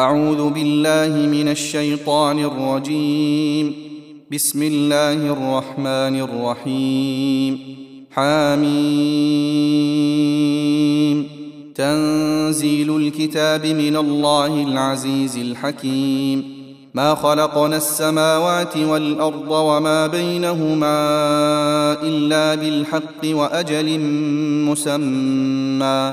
أعوذ بالله من الشيطان الرجيم. بسم الله الرحمن الرحيم. حاميم تنزيل الكتاب من الله العزيز الحكيم. ما خلقنا السماوات والأرض وما بينهما إلا بالحق وأجل مسمى.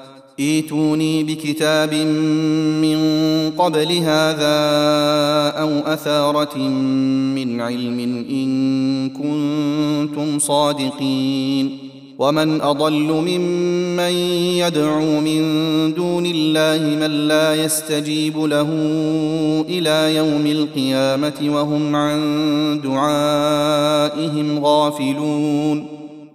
ايتوني بكتاب من قبل هذا أو أثارة من علم إن كنتم صادقين. ومن أضل ممن يدعو من دون الله من لا يستجيب له إلى يوم القيامة وهم عن دعائهم غافلون.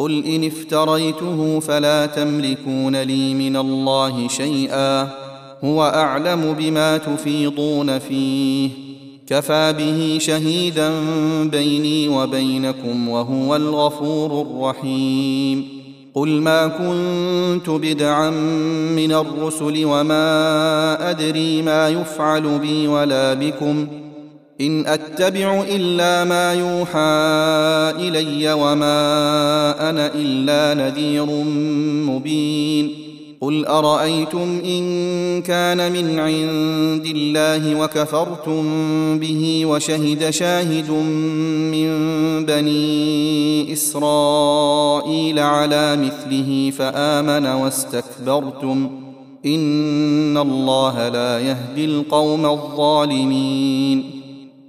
قل ان افتريته فلا تملكون لي من الله شيئا هو اعلم بما تفيضون فيه كفى به شهيدا بيني وبينكم وهو الغفور الرحيم قل ما كنت بدعا من الرسل وما ادري ما يفعل بي ولا بكم إن أتبع إلا ما يوحى إلي وما أنا إلا نذير مبين. قل أرأيتم إن كان من عند الله وكفرتم به وشهد شاهد من بني إسرائيل على مثله فآمن واستكبرتم. إن الله لا يهدي القوم الظالمين.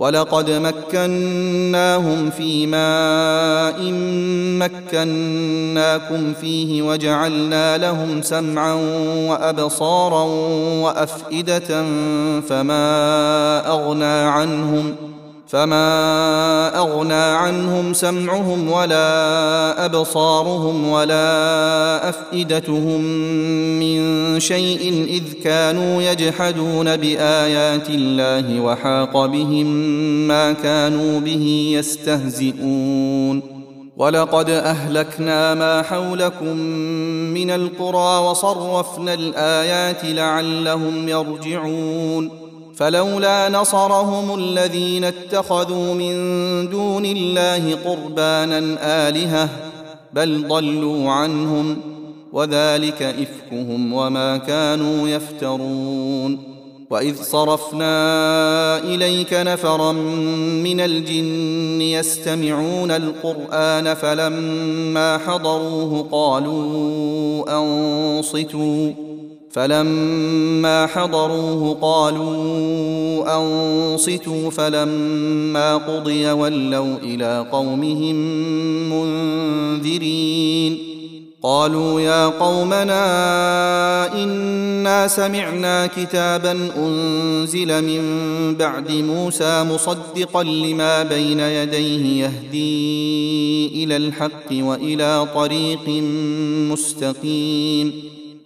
ولقد مكناهم في ماء مكناكم فيه وجعلنا لهم سمعا وأبصارا وأفئدة فما أغنى عنهم ۖ فما اغنى عنهم سمعهم ولا ابصارهم ولا افئدتهم من شيء اذ كانوا يجحدون بايات الله وحاق بهم ما كانوا به يستهزئون ولقد اهلكنا ما حولكم من القرى وصرفنا الايات لعلهم يرجعون فلولا نصرهم الذين اتخذوا من دون الله قربانا آلهة بل ضلوا عنهم وذلك إفكهم وما كانوا يفترون. وإذ صرفنا إليك نفرا من الجن يستمعون القرآن فلما حضروه قالوا أنصتوا. فلما حضروه قالوا أنصتوا فلما قضي ولوا إلى قومهم منذرين. قالوا يا قومنا إنا سمعنا كتابا أنزل من بعد موسى مصدقا لما بين يديه يهدي إلى الحق وإلى طريق مستقيم.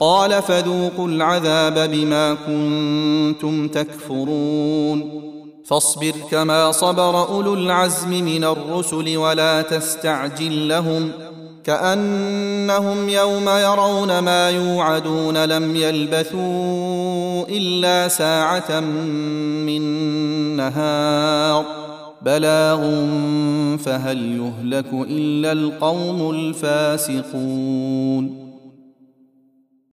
قال فذوقوا العذاب بما كنتم تكفرون. فاصبر كما صبر أولو العزم من الرسل ولا تستعجل لهم كأنهم يوم يرون ما يوعدون لم يلبثوا إلا ساعة من نهار. بلاغ فهل يهلك إلا القوم الفاسقون.